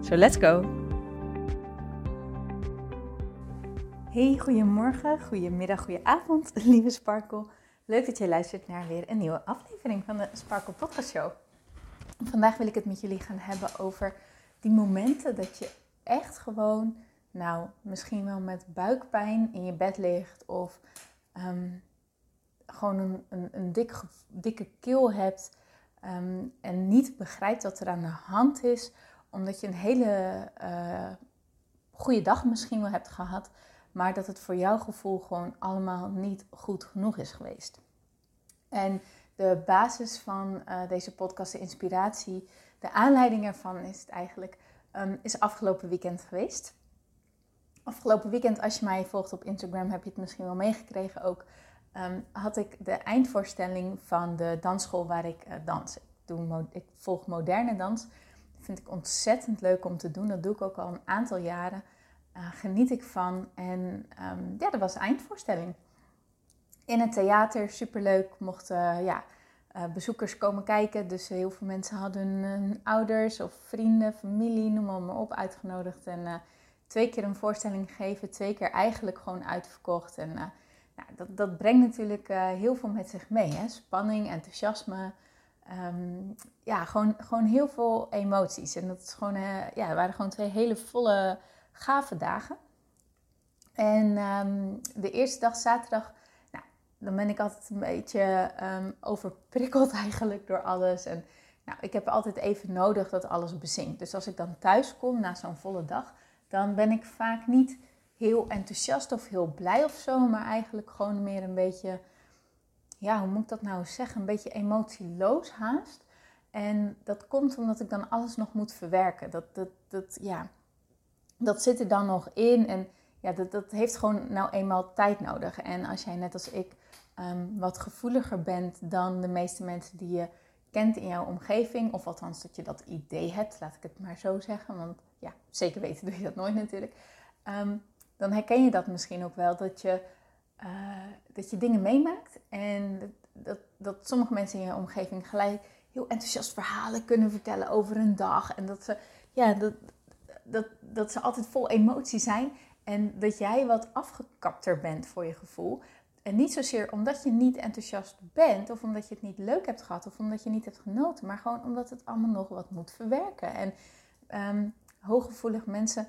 So let's go! Hey, goedemorgen, goedemiddag, goedenavond, lieve Sparkle. Leuk dat je luistert naar weer een nieuwe aflevering van de Sparkle Podcast Show. Vandaag wil ik het met jullie gaan hebben over die momenten dat je echt gewoon, nou, misschien wel met buikpijn in je bed ligt of ehm, gewoon een, een, een dik, dikke keel hebt ehm, en niet begrijpt wat er aan de hand is, omdat je een hele uh, goede dag misschien wel hebt gehad, maar dat het voor jouw gevoel gewoon allemaal niet goed genoeg is geweest. En de basis van uh, deze podcast, de inspiratie, de aanleiding ervan is het eigenlijk, um, is afgelopen weekend geweest. Afgelopen weekend, als je mij volgt op Instagram, heb je het misschien wel meegekregen ook. Um, had ik de eindvoorstelling van de dansschool waar ik uh, dans. Ik, doe, ik volg moderne dans. Vind ik ontzettend leuk om te doen. Dat doe ik ook al een aantal jaren. Uh, geniet ik van. En um, ja, dat was de eindvoorstelling. In het theater, superleuk. Mochten ja, uh, bezoekers komen kijken. Dus heel veel mensen hadden hun ouders of vrienden, familie, noem maar, op, uitgenodigd. En twee keer een voorstelling gegeven. Twee keer eigenlijk gewoon uitverkocht. En nou, dat, dat brengt natuurlijk heel veel met zich mee. Hè? Spanning, enthousiasme. Um, ja, gewoon, gewoon heel veel emoties. En dat is gewoon, uh, ja, waren gewoon twee hele volle, gave dagen. En um, de eerste dag, zaterdag, nou, dan ben ik altijd een beetje um, overprikkeld eigenlijk door alles. En nou, ik heb altijd even nodig dat alles bezinkt. Dus als ik dan thuis kom na zo'n volle dag, dan ben ik vaak niet heel enthousiast of heel blij of zo, maar eigenlijk gewoon meer een beetje, ja, hoe moet ik dat nou zeggen? Een beetje emotieloos haast. En dat komt omdat ik dan alles nog moet verwerken. Dat, dat, dat, ja, dat zit er dan nog in en ja, dat, dat heeft gewoon nou eenmaal tijd nodig. En als jij net als ik um, wat gevoeliger bent dan de meeste mensen die je kent in jouw omgeving, of althans dat je dat idee hebt, laat ik het maar zo zeggen, want ja, zeker weten doe je dat nooit natuurlijk. Um, dan herken je dat misschien ook wel. Dat je, uh, dat je dingen meemaakt en dat, dat, dat, sommige mensen in je omgeving gelijk heel enthousiast verhalen kunnen vertellen over een dag. En dat ze, ja, dat, dat, dat ze altijd vol emotie zijn. En dat jij wat afgekapter bent voor je gevoel. En niet zozeer omdat je niet enthousiast bent, of omdat je het niet leuk hebt gehad, of omdat je niet hebt genoten, maar gewoon omdat het allemaal nog wat moet verwerken. En um, hooggevoelig mensen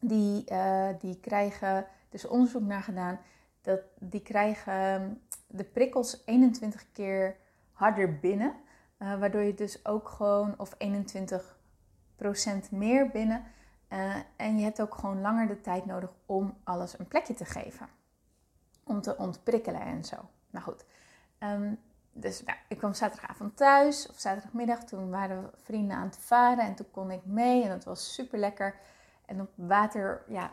die, uh, die krijgen, dus onderzoek naar gedaan, dat die krijgen ehm, de prikkels 21 keer harder binnen. Uh, waardoor je dus ook gewoon, of 21% meer binnen. Uh, en je hebt ook gewoon langer de tijd nodig om alles een plekje te geven. Om te ontprikkelen en zo. Nou goed. Um, dus nou, ik kwam zaterdagavond thuis, of zaterdagmiddag. Toen waren vrienden aan het varen en toen kon ik mee. En dat was super lekker. En op water ja,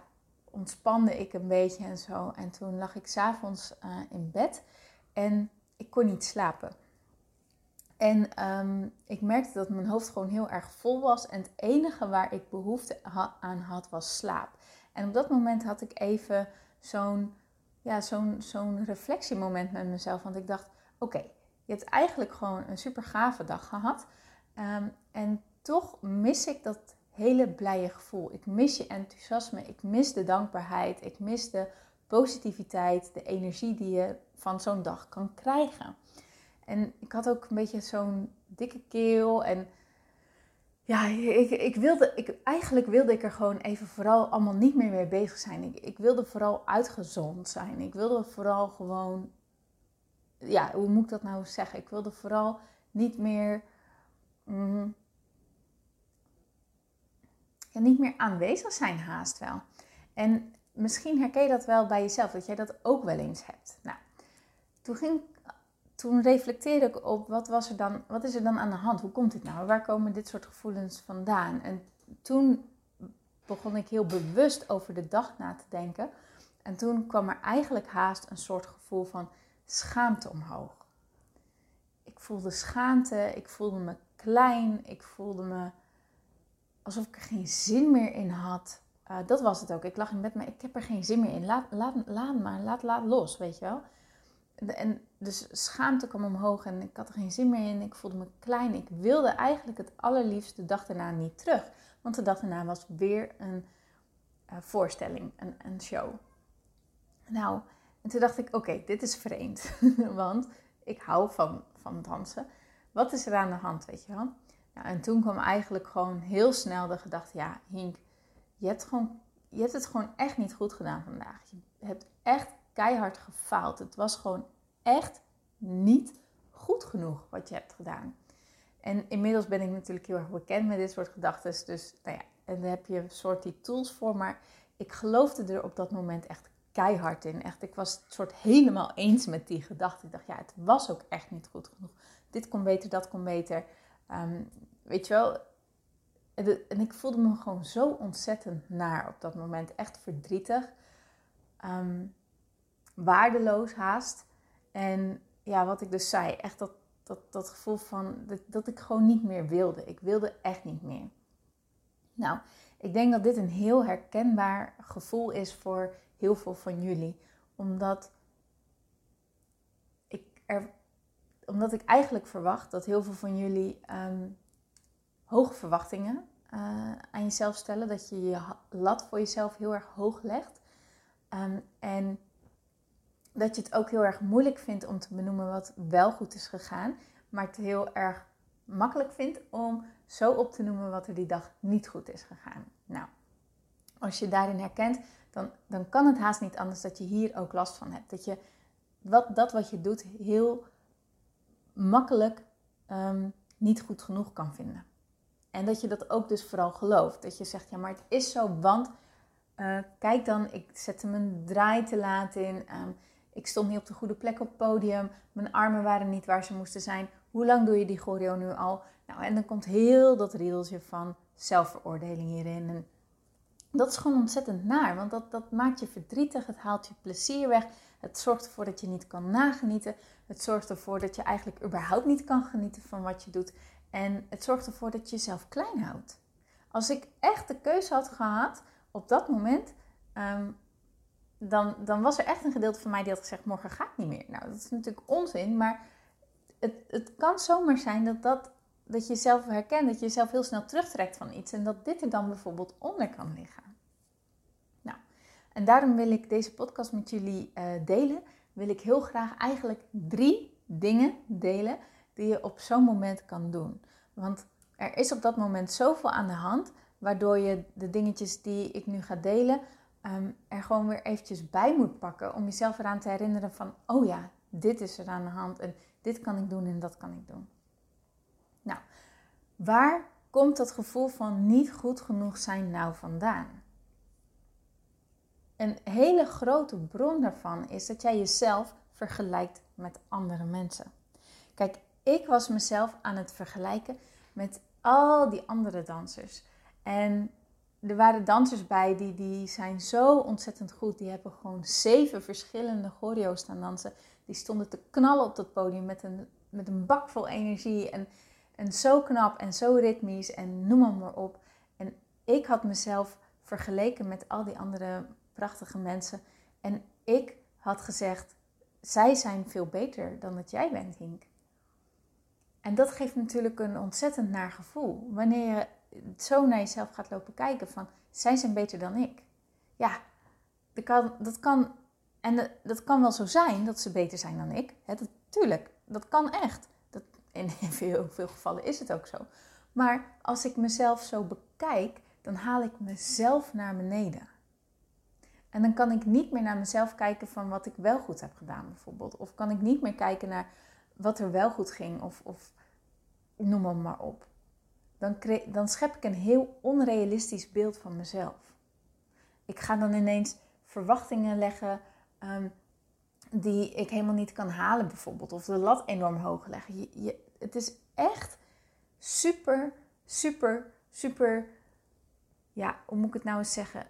ontspande ik een beetje en zo. En toen lag ik s'avonds uh, in bed en ik kon niet slapen. En um, ik merkte dat mijn hoofd gewoon heel erg vol was. En het enige waar ik behoefte aan had was slaap. En op dat moment had ik even zo'n ja, zo'n zo'n reflectiemoment met mezelf. Want ik dacht, oké, je hebt eigenlijk gewoon een super gave dag gehad. Um, en toch mis ik dat hele blije gevoel. Ik mis je enthousiasme, ik mis de dankbaarheid, ik mis de positiviteit, de energie die je van zo'n dag kan krijgen. En ik had ook een beetje zo'n dikke keel en ja, ik, ik wilde, ik, eigenlijk wilde ik er gewoon even vooral allemaal niet meer mee bezig zijn. Ik, ik wilde vooral uitgezond zijn. Ik wilde vooral gewoon, ja, hoe moet ik dat nou zeggen? Ik wilde vooral niet meer mm, niet meer aanwezig zijn haast wel. En misschien herken je dat wel bij jezelf, dat jij dat ook wel eens hebt. Nou, toen, ging, toen reflecteerde ik op wat, was er dan, wat is er dan aan de hand? Hoe komt dit nou? Waar komen dit soort gevoelens vandaan? En toen begon ik heel bewust over de dag na te denken. En toen kwam er eigenlijk haast een soort gevoel van schaamte omhoog. Ik voelde schaamte, ik voelde me klein, ik voelde me alsof ik er geen zin meer in had. Uh, dat was het ook. Ik lag in bed, maar ik heb er geen zin meer in. Laat, laat, laat maar, laat, laat los, weet je wel. En dus schaamte kwam omhoog en ik had er geen zin meer in. Ik voelde me klein. Ik wilde eigenlijk het allerliefst de dag daarna niet terug. Want de dag daarna was weer een uh, voorstelling, een, een show. Nou, en toen dacht ik, oké, dit is vreemd. Want ik hou van, van dansen. Wat is er aan de hand, weet je wel? En toen kwam eigenlijk gewoon heel snel de gedachte, ja, Hink, je hebt, gewoon, je hebt het gewoon echt niet goed gedaan vandaag. Je hebt echt keihard gefaald. Het was gewoon echt niet goed genoeg wat je hebt gedaan. En inmiddels ben ik natuurlijk heel erg bekend met dit soort gedachten. Dus nou ja, en daar heb je een soort die tools voor. Maar ik geloofde er op dat moment echt keihard in. Echt, ik was het soort helemaal eens met die gedachte. Ik dacht, ja, het was ook echt niet goed genoeg. Dit kon beter, dat kon beter. Ehm, weet je wel. En ik voelde me gewoon zo ontzettend naar op dat moment. Echt verdrietig. Ehm, waardeloos haast. En ja, wat ik dus zei, echt dat, dat, dat gevoel van dat, dat ik gewoon niet meer wilde. Ik wilde echt niet meer. Nou, ik denk dat dit een heel herkenbaar gevoel is voor heel veel van jullie. Omdat ik, er, omdat ik eigenlijk verwacht dat heel veel van jullie um, hoge verwachtingen uh, aan jezelf stellen. Dat je je lat voor jezelf heel erg hoog legt. Um, en dat je het ook heel erg moeilijk vindt om te benoemen wat wel goed is gegaan. Maar het heel erg makkelijk vindt om zo op te noemen wat er die dag niet goed is gegaan. Nou, als je daarin herkent, dan, dan kan het haast niet anders dat je hier ook last van hebt. Dat je wat, dat wat je doet heel makkelijk um, niet goed genoeg kan vinden. En dat je dat ook dus vooral gelooft. Dat je zegt, ja, maar het is zo, want uh, kijk dan, ik zette mijn draai te laat in. Um, ik stond niet op de goede plek op het podium. Mijn armen waren niet waar ze moesten zijn. Hoe lang doe je die choreo nu al? Nou, en dan komt heel dat riedeltje van zelfveroordeling hierin. En dat is gewoon ontzettend naar, want dat, dat maakt je verdrietig. Het haalt je plezier weg. Het zorgt ervoor dat je niet kan nagenieten. Het zorgt ervoor dat je eigenlijk überhaupt niet kan genieten van wat je doet. En het zorgt ervoor dat je jezelf klein houdt. Als ik echt de keuze had gehad op dat moment, um, dan, dan was er echt een gedeelte van mij die had gezegd: morgen ga ik niet meer. Nou, dat is natuurlijk onzin, maar het, het kan zomaar zijn dat, dat, dat je jezelf herkent, dat je jezelf heel snel terugtrekt van iets en dat dit er dan bijvoorbeeld onder kan liggen. En daarom wil ik deze podcast met jullie uh, delen. Wil ik heel graag eigenlijk drie dingen delen die je op zo'n moment kan doen. Want er is op dat moment zoveel aan de hand, waardoor je de dingetjes die ik nu ga delen um, er gewoon weer eventjes bij moet pakken om jezelf eraan te herinneren van, oh ja, dit is er aan de hand en dit kan ik doen en dat kan ik doen. Nou, waar komt dat gevoel van niet goed genoeg zijn nou vandaan? Een hele grote bron daarvan is dat jij jezelf vergelijkt met andere mensen. Kijk, ik was mezelf aan het vergelijken met al die andere dansers. En er waren dansers bij die, die zijn zo ontzettend goed. Die hebben gewoon zeven verschillende choreo's staan dansen. Die stonden te knallen op dat podium met een, met een bak vol energie. En, en zo knap en zo ritmisch en noem maar, op. En ik had mezelf vergeleken met al die andere prachtige mensen. En ik had gezegd, zij zijn veel beter dan dat jij bent, Hink. En dat geeft natuurlijk een ontzettend naar gevoel. Wanneer je zo naar jezelf gaat lopen kijken van, zij zijn beter dan ik. Ja, dat kan, dat kan en dat, kan wel zo zijn dat ze beter zijn dan ik. Dat, tuurlijk, dat kan echt. Dat, in veel, veel gevallen is het ook zo. Maar als ik mezelf zo bekijk, dan haal ik mezelf naar beneden. En dan kan ik niet meer naar mezelf kijken van wat ik wel goed heb gedaan, bijvoorbeeld. Of kan ik niet meer kijken naar wat er wel goed ging, of, of noem maar, maar op dan, dan schep ik een heel onrealistisch beeld van mezelf. Ik ga dan ineens verwachtingen leggen um, die ik helemaal niet kan halen, bijvoorbeeld. Of de lat enorm hoog leggen. Je, het is echt super, super, super ja, hoe moet ik het nou eens zeggen?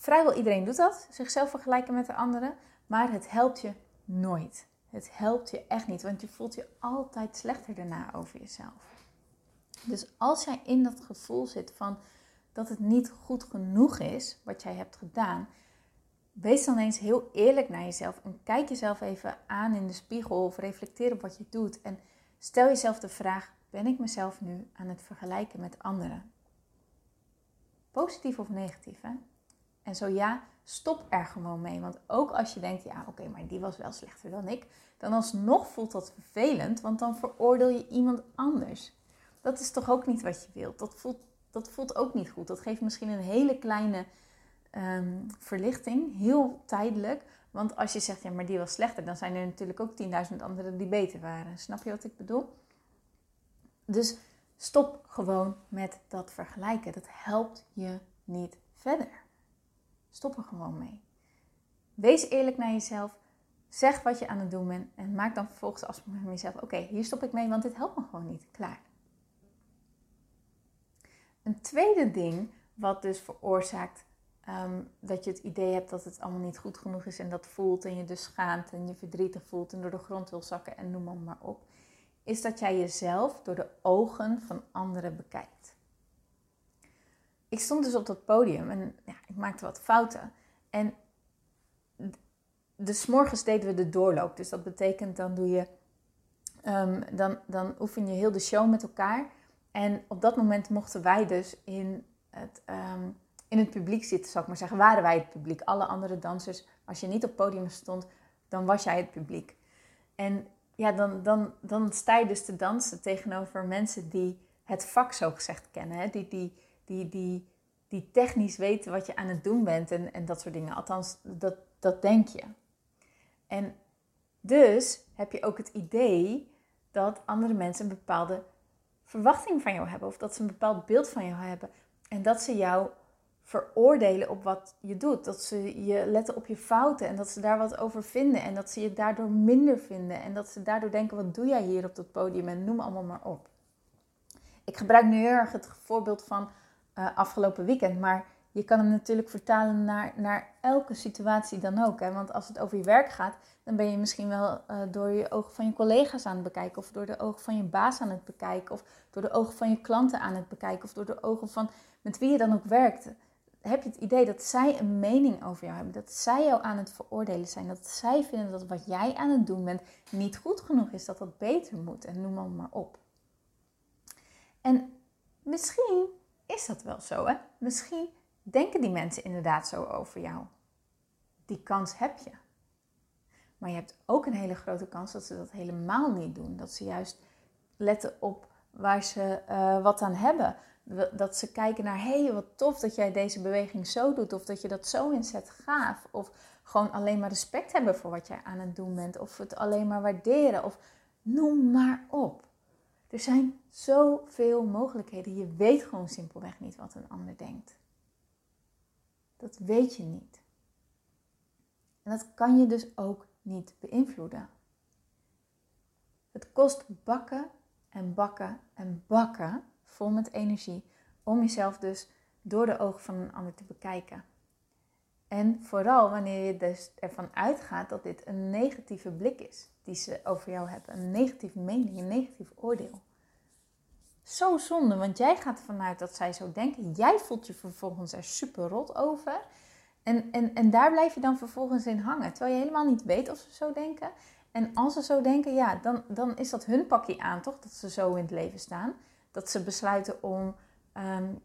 Vrijwel iedereen doet dat, zichzelf vergelijken met de anderen, maar het helpt je nooit. Het helpt je echt niet, want je voelt je altijd slechter daarna over jezelf. Dus als jij in dat gevoel zit van dat het niet goed genoeg is wat jij hebt gedaan, wees dan eens heel eerlijk naar jezelf en kijk jezelf even aan in de spiegel of reflecteer op wat je doet en stel jezelf de vraag: ben ik mezelf nu aan het vergelijken met anderen? Positief of negatief, hè? En zo ja, stop er gewoon mee. Want ook als je denkt, ja oké, maar die was wel slechter dan ik, dan alsnog voelt dat vervelend, want dan veroordeel je iemand anders. Dat is toch ook niet wat je wilt. Dat voelt, dat voelt ook niet goed. Dat geeft misschien een hele kleine ehm, verlichting, heel tijdelijk. Want als je zegt, ja, maar die was slechter, dan zijn er natuurlijk ook 10.000 anderen die beter waren. Snap je wat ik bedoel? Dus stop gewoon met dat vergelijken. Dat helpt je niet verder. Stop er gewoon mee. Wees eerlijk naar jezelf. Zeg wat je aan het doen bent. En maak dan vervolgens afspraak met jezelf. Oké, hier stop ik mee, want dit helpt me gewoon niet. Klaar. Een tweede ding wat dus veroorzaakt um, dat je het idee hebt dat het allemaal niet goed genoeg is en dat voelt en je dus schaamt en je verdrietig voelt en door de grond wil zakken en noem maar op, is dat jij jezelf door de ogen van anderen bekijkt. Ik stond dus op dat podium en ja, ik maakte wat fouten. En de morgens deden we de doorloop. Dus dat betekent dan doe je, um, dan, dan oefen je heel de show met elkaar. En op dat moment mochten wij dus in het, um, in het publiek zitten, zal ik maar zeggen. Waren wij het publiek. Alle andere dansers, als je niet op podium stond, dan was jij het publiek. En ja, dan, dan, dan sta je dus te dansen tegenover mensen die het vak zo gezegd kennen. Hè? Die, die, die, die, die technisch weten wat je aan het doen bent en, en dat soort dingen. Althans, dat, dat denk je. En dus heb je ook het idee dat andere mensen een bepaalde verwachting van jou hebben. Of dat ze een bepaald beeld van jou hebben. En dat ze jou veroordelen op wat je doet. Dat ze je letten op je fouten en dat ze daar wat over vinden. En dat ze je daardoor minder vinden. En dat ze daardoor denken, wat doe jij hier op dat podium? En noem allemaal maar op. Ik gebruik nu heel erg het voorbeeld van uh, afgelopen weekend. Maar je kan hem natuurlijk vertalen naar, naar elke situatie dan ook. Hè? Want als het over je werk gaat, dan ben je misschien wel uh, door je ogen van je collega's aan het bekijken. Of door de ogen van je baas aan het bekijken. Of door de ogen van je klanten aan het bekijken. Of door de ogen van met wie je dan ook werkt. Heb je het idee dat zij een mening over jou hebben? Dat zij jou aan het veroordelen zijn? Dat zij vinden dat wat jij aan het doen bent niet goed genoeg is? Dat dat beter moet? En noem maar op. En misschien is dat wel zo, hè? Misschien denken die mensen inderdaad zo over jou. Die kans heb je. Maar je hebt ook een hele grote kans dat ze dat helemaal niet doen. Dat ze juist letten op waar ze uh, wat aan hebben. Dat ze kijken naar, hé, wat tof dat jij deze beweging zo doet. Of dat je dat zo inzet, gaaf. Of gewoon alleen maar respect hebben voor wat jij aan het doen bent. Of het alleen maar waarderen. Of noem maar op. Er zijn zoveel mogelijkheden. Je weet gewoon simpelweg niet wat een ander denkt. Dat weet je niet. En dat kan je dus ook niet beïnvloeden. Het kost bakken en bakken en bakken vol met energie om jezelf dus door de ogen van een ander te bekijken. En vooral wanneer je dus ervan uitgaat dat dit een negatieve blik is die ze over jou hebben, een negatieve mening, een negatief oordeel. Zo zonde, want jij gaat ervan uit dat zij zo denken. Jij voelt je vervolgens er super rot over. En, en, en daar blijf je dan vervolgens in hangen. Terwijl je helemaal niet weet of ze zo denken. En als ze zo denken, ja, dan, dan is dat hun pakje aan, toch? Dat ze zo in het leven staan. Dat ze besluiten om, um,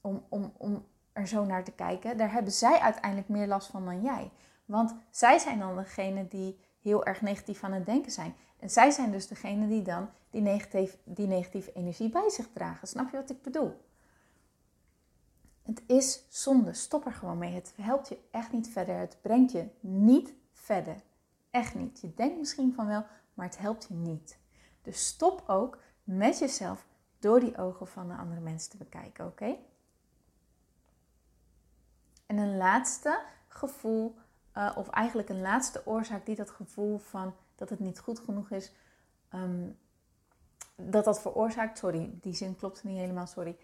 om, om, om er zo naar te kijken. Daar hebben zij uiteindelijk meer last van dan jij. Want zij zijn dan degene die heel erg negatief aan het denken zijn. En zij zijn dus degene die dan die, negatief, die negatieve energie bij zich dragen. Snap je wat ik bedoel? Het is zonde. Stop er gewoon mee. Het helpt je echt niet verder. Het brengt je niet verder. Echt niet. Je denkt misschien van wel, maar het helpt je niet. Dus stop ook met jezelf door die ogen van de andere mensen te bekijken, oké? En een laatste gevoel, uh, of eigenlijk een laatste oorzaak die dat gevoel van dat het niet goed genoeg is, um, dat dat veroorzaakt, sorry, die zin klopt niet helemaal, sorry,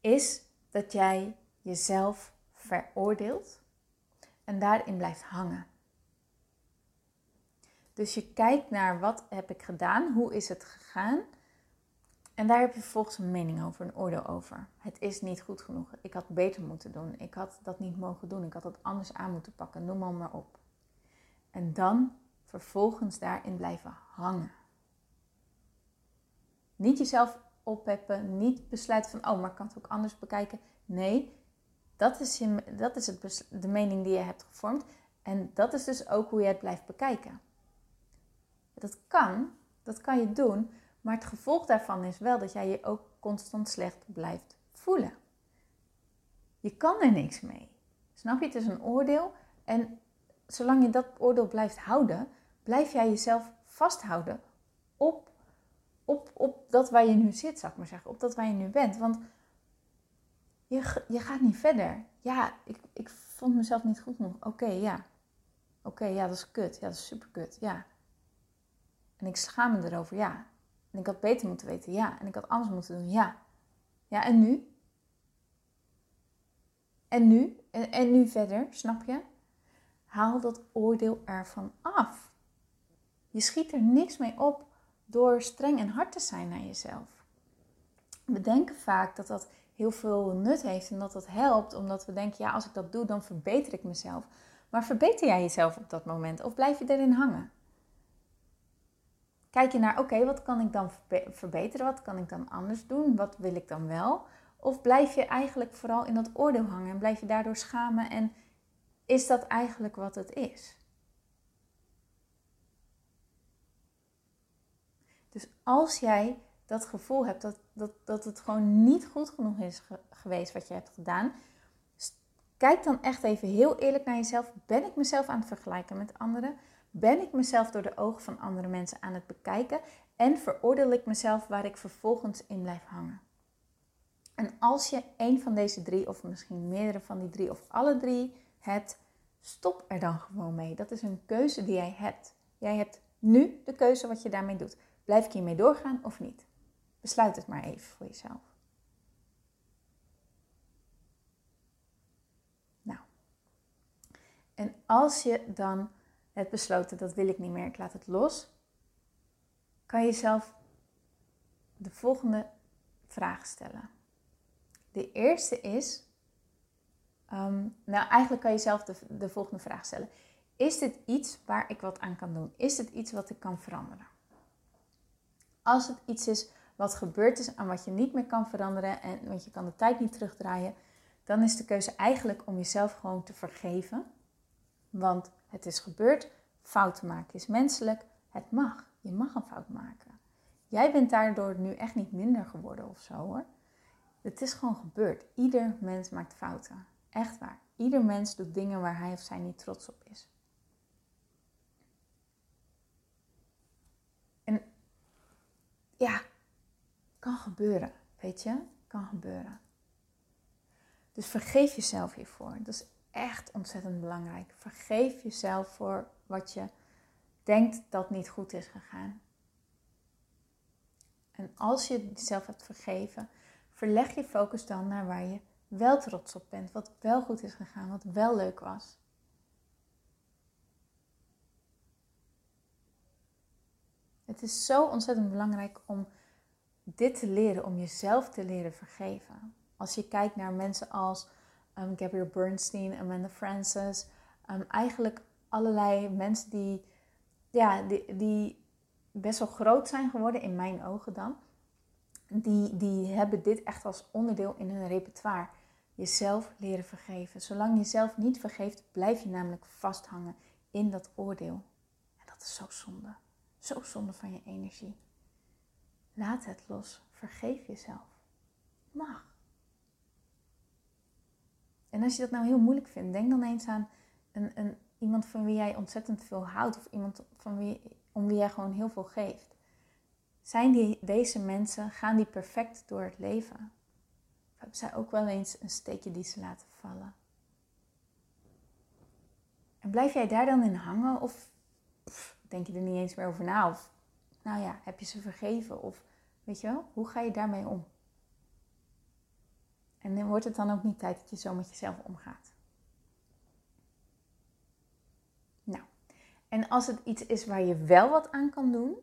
is dat jij jezelf veroordeelt en daarin blijft hangen. Dus je kijkt naar wat heb ik gedaan, hoe is het gegaan en daar heb je vervolgens een mening over, een oordeel over. Het is niet goed genoeg. Ik had beter moeten doen. Ik had dat niet mogen doen. Ik had het anders aan moeten pakken. Noem maar, maar op. En dan vervolgens daarin blijven hangen. Niet jezelf oppeppen. Niet besluiten van, oh, maar ik kan het ook anders bekijken. Nee, dat is, je, dat is het, de mening die je hebt gevormd. En dat is dus ook hoe je het blijft bekijken. Dat kan, dat kan je doen maar het gevolg daarvan is wel dat jij je ook constant slecht blijft voelen. Je kan er niks mee. Snap je? Het is een oordeel. En zolang je dat oordeel blijft houden, blijf jij jezelf vasthouden op, op, op dat waar je nu zit, zou ik maar zeggen. Op dat waar je nu bent. Want je, je gaat niet verder. Ja, ik, ik vond mezelf niet goed genoeg. Oké, ja. Oké, ja, dat is kut. Ja, dat is super kut. Ja. En ik schaam me erover. Ja. En ik had beter moeten weten, ja. En ik had anders moeten doen, ja. Ja, en nu? En nu? En, en nu verder, snap je? Haal dat oordeel ervan af. Je schiet er niks mee op door streng en hard te zijn naar jezelf. We denken vaak dat dat heel veel nut heeft en dat dat helpt, omdat we denken, ja, als ik dat doe, dan verbeter ik mezelf. Maar verbeter jij jezelf op dat moment of blijf je erin hangen? Kijk je naar, oké, wat kan ik dan verbeteren? Wat kan ik dan anders doen? Wat wil ik dan wel? Of blijf je eigenlijk vooral in dat oordeel hangen en blijf je daardoor schamen en is dat eigenlijk wat het is? Dus als jij dat gevoel hebt dat, dat, dat het gewoon niet goed genoeg is geweest wat je hebt gedaan, kijk dan echt even heel eerlijk naar jezelf. Ben ik mezelf aan het vergelijken met anderen? Ben ik mezelf door de ogen van andere mensen aan het bekijken en veroordeel ik mezelf waar ik vervolgens in blijf hangen? En als je een van deze drie, of misschien meerdere van die drie, of alle drie hebt, stop er dan gewoon mee. Dat is een keuze die jij hebt. Jij hebt nu de keuze wat je daarmee doet. Blijf ik hiermee doorgaan of niet? Besluit het maar even voor jezelf. Nou, en als je dan het besloten, dat wil ik niet meer, ik laat het los, kan je jezelf de volgende vraag stellen. De eerste is, ehm, nou eigenlijk kan je zelf de, de volgende vraag stellen. Is dit iets waar ik wat aan kan doen? Is dit iets wat ik kan veranderen? Als het iets is wat gebeurd is en wat je niet meer kan veranderen, en, want je kan de tijd niet terugdraaien, dan is de keuze eigenlijk om jezelf gewoon te vergeven. Want het is gebeurd. Fouten maken is menselijk. Het mag. Je mag een fout maken. Jij bent daardoor nu echt niet minder geworden of zo hoor. Het is gewoon gebeurd. Ieder mens maakt fouten. Echt waar. Ieder mens doet dingen waar hij of zij niet trots op is. En ja, kan gebeuren. Weet je? Kan gebeuren. Dus vergeef jezelf hiervoor. Dat is echt ontzettend belangrijk. Vergeef jezelf voor wat je denkt dat niet goed is gegaan. En als je jezelf hebt vergeven, verleg je focus dan naar waar je wel trots op bent, wat wel goed is gegaan, wat wel leuk was. Het is zo ontzettend belangrijk om dit te leren, om jezelf te leren vergeven. Als je kijkt naar mensen als um, Gabrielle Bernstein, Amanda Francis. Um, eigenlijk allerlei mensen die, ja, die, die best wel groot zijn geworden, in mijn ogen dan. Die, die hebben dit echt als onderdeel in hun repertoire. Jezelf leren vergeven. Zolang je zelf niet vergeeft, blijf je namelijk vasthangen in dat oordeel. En dat is zo zonde. Zo zonde van je energie. Laat het los. Vergeef jezelf. Mag. En als je dat nou heel moeilijk vindt, denk dan eens aan een, een, iemand van wie jij ontzettend veel houdt of iemand van wie, om wie jij gewoon heel veel geeft. Zijn die, deze mensen, gaan die perfect door het leven? Of hebben zij ook wel eens een steekje die ze laten vallen? En blijf jij daar dan in hangen of denk je er niet eens meer over na? Of nou ja, heb je ze vergeven? Of weet je wel, hoe ga je daarmee om? En En wordt het dan ook niet tijd dat je zo met jezelf omgaat? Nou, en als het iets is waar je wel wat aan kan doen,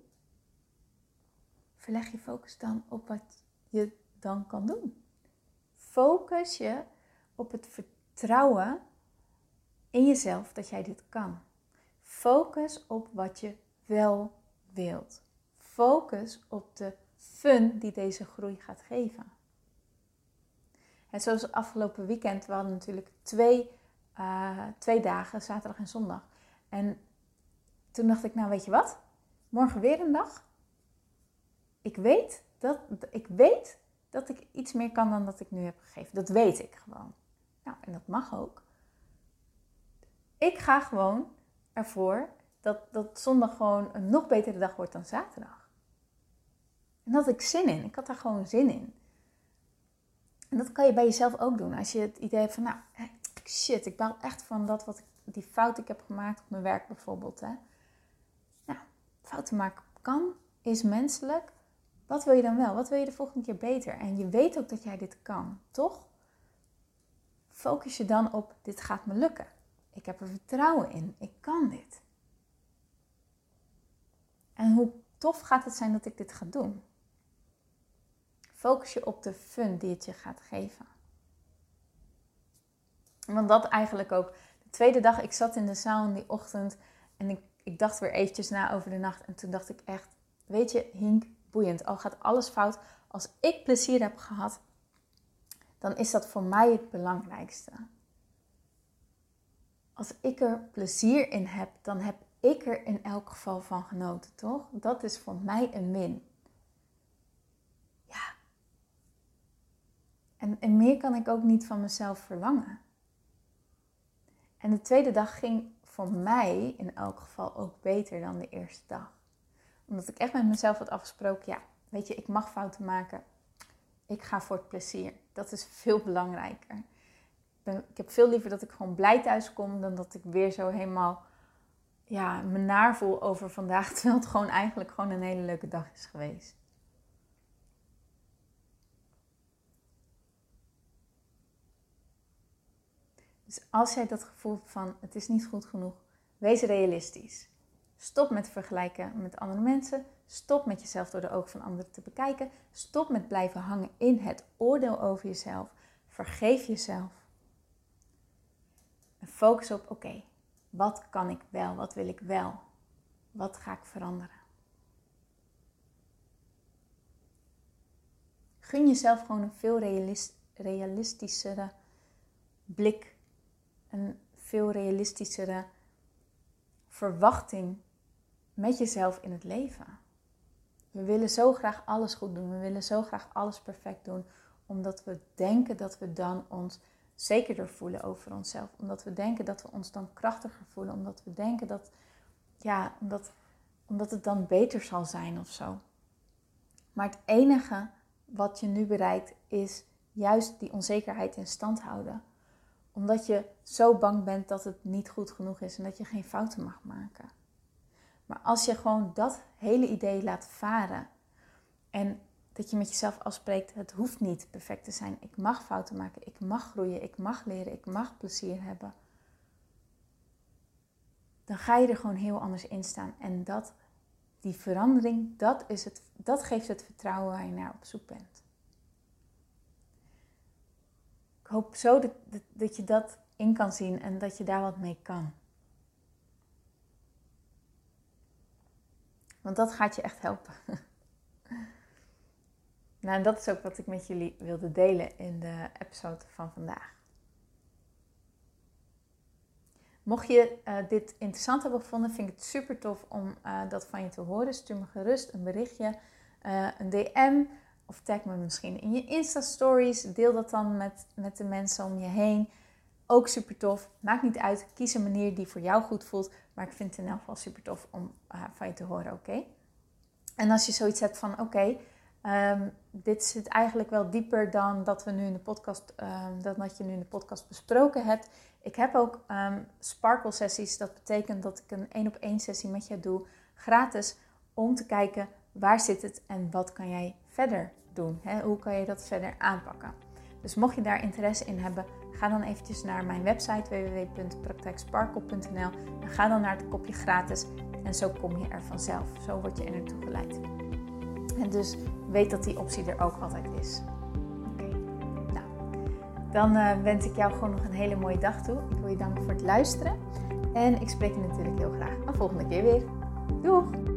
verleg je focus dan op wat je dan kan doen. Focus je op het vertrouwen in jezelf dat jij dit kan. Focus op wat je wel wilt. Focus op de fun die deze groei gaat geven. En zoals afgelopen weekend, we hadden natuurlijk twee, uh, twee dagen, zaterdag en zondag. En toen dacht ik, nou weet je wat? Morgen weer een dag. Ik weet dat, ik weet dat ik iets meer kan dan dat ik nu heb gegeven. Dat weet ik gewoon. Nou, en dat mag ook. Ik ga gewoon ervoor dat, dat zondag gewoon een nog betere dag wordt dan zaterdag. En dat had ik zin in. Ik had daar gewoon zin in. En dat kan je bij jezelf ook doen. Als je het idee hebt van, nou, shit, ik baal echt van dat wat die fout ik heb gemaakt op mijn werk bijvoorbeeld. Hè. Nou, fouten maken kan, is menselijk. Wat wil je dan wel? Wat wil je de volgende keer beter? En je weet ook dat jij dit kan, toch? Focus je dan op, dit gaat me lukken. Ik heb er vertrouwen in. Ik kan dit. En hoe tof gaat het zijn dat ik dit ga doen? Focus je op de fun die het je gaat geven. Want dat eigenlijk ook. De tweede dag, ik zat in de zaal in die ochtend en ik, ik dacht weer eventjes na over de nacht. En toen dacht ik echt, weet je, Hink, boeiend. Al gaat alles fout, als ik plezier heb gehad, dan is dat voor mij het belangrijkste. Als ik er plezier in heb, dan heb ik er in elk geval van genoten, toch? Dat is voor mij een win. En, en meer kan ik ook niet van mezelf verlangen. En de tweede dag ging voor mij in elk geval ook beter dan de eerste dag. Omdat ik echt met mezelf had afgesproken, ja, weet je, ik mag fouten maken. Ik ga voor het plezier. Dat is veel belangrijker. Ik, ik heb veel liever dat ik gewoon blij thuis kom dan dat ik weer zo helemaal ja, me naar voel over vandaag. Terwijl het gewoon eigenlijk gewoon een hele leuke dag is geweest. Dus als jij dat gevoel van het is niet goed genoeg, wees realistisch. Stop met vergelijken met andere mensen. Stop met jezelf door de ogen van anderen te bekijken. Stop met blijven hangen in het oordeel over jezelf. Vergeef jezelf. En focus op: oké, wat kan ik wel? Wat wil ik wel? Wat ga ik veranderen? Gun jezelf gewoon een veel realistischere blik, een veel realistischere verwachting met jezelf in het leven. We willen zo graag alles goed doen. We willen zo graag alles perfect doen. Omdat we denken dat we dan ons zekerder voelen over onszelf. Omdat we denken dat we ons dan krachtiger voelen. Omdat we denken dat, ja, omdat, omdat het dan beter zal zijn of zo. Maar het enige wat je nu bereikt is juist die onzekerheid in stand houden. Omdat je zo bang bent dat het niet goed genoeg is en dat je geen fouten mag maken. Maar als je gewoon dat hele idee laat varen en dat je met jezelf afspreekt, het hoeft niet perfect te zijn. Ik mag fouten maken, ik mag groeien, ik mag leren, ik mag plezier hebben. Dan ga je er gewoon heel anders in staan. En dat, die verandering, dat, is het, dat geeft het vertrouwen waar je naar op zoek bent. Ik hoop zo dat, dat, je dat in kan zien en dat je daar wat mee kan. Want dat gaat je echt helpen. nou, en dat is ook wat ik met jullie wilde delen in de episode van vandaag. Mocht je uh, dit interessant hebben gevonden, vind ik het super tof om uh, dat van je te horen. Stuur me gerust een berichtje, uh, een DM of tag me misschien in je Insta-stories. Deel dat dan met, met de mensen om je heen. Ook super tof. Maakt niet uit. Kies een manier die voor jou goed voelt. Maar ik vind het in elk geval super tof om uh, van je te horen, oké? En als je zoiets hebt van, oké, um, dit zit eigenlijk wel dieper dan dat we nu in de podcast, um, dan dat je nu in de podcast besproken hebt. Ik heb ook um, sparkle sessies. Dat betekent dat ik een één op één sessie met je doe, gratis, om te kijken waar zit het en wat kan jij verder doen. Hè? Hoe kan je dat verder aanpakken? Dus mocht je daar interesse in hebben, ga dan eventjes naar mijn website www.praktijksparkle.nl en ga dan naar het kopje gratis en zo kom je er vanzelf. Zo word je er naartoe geleid. En dus weet dat die optie er ook altijd is. Oké, nou, dan uh, wens ik jou gewoon nog een hele mooie dag toe. Ik wil je danken voor het luisteren en ik spreek je natuurlijk heel graag een volgende keer weer. Doeg!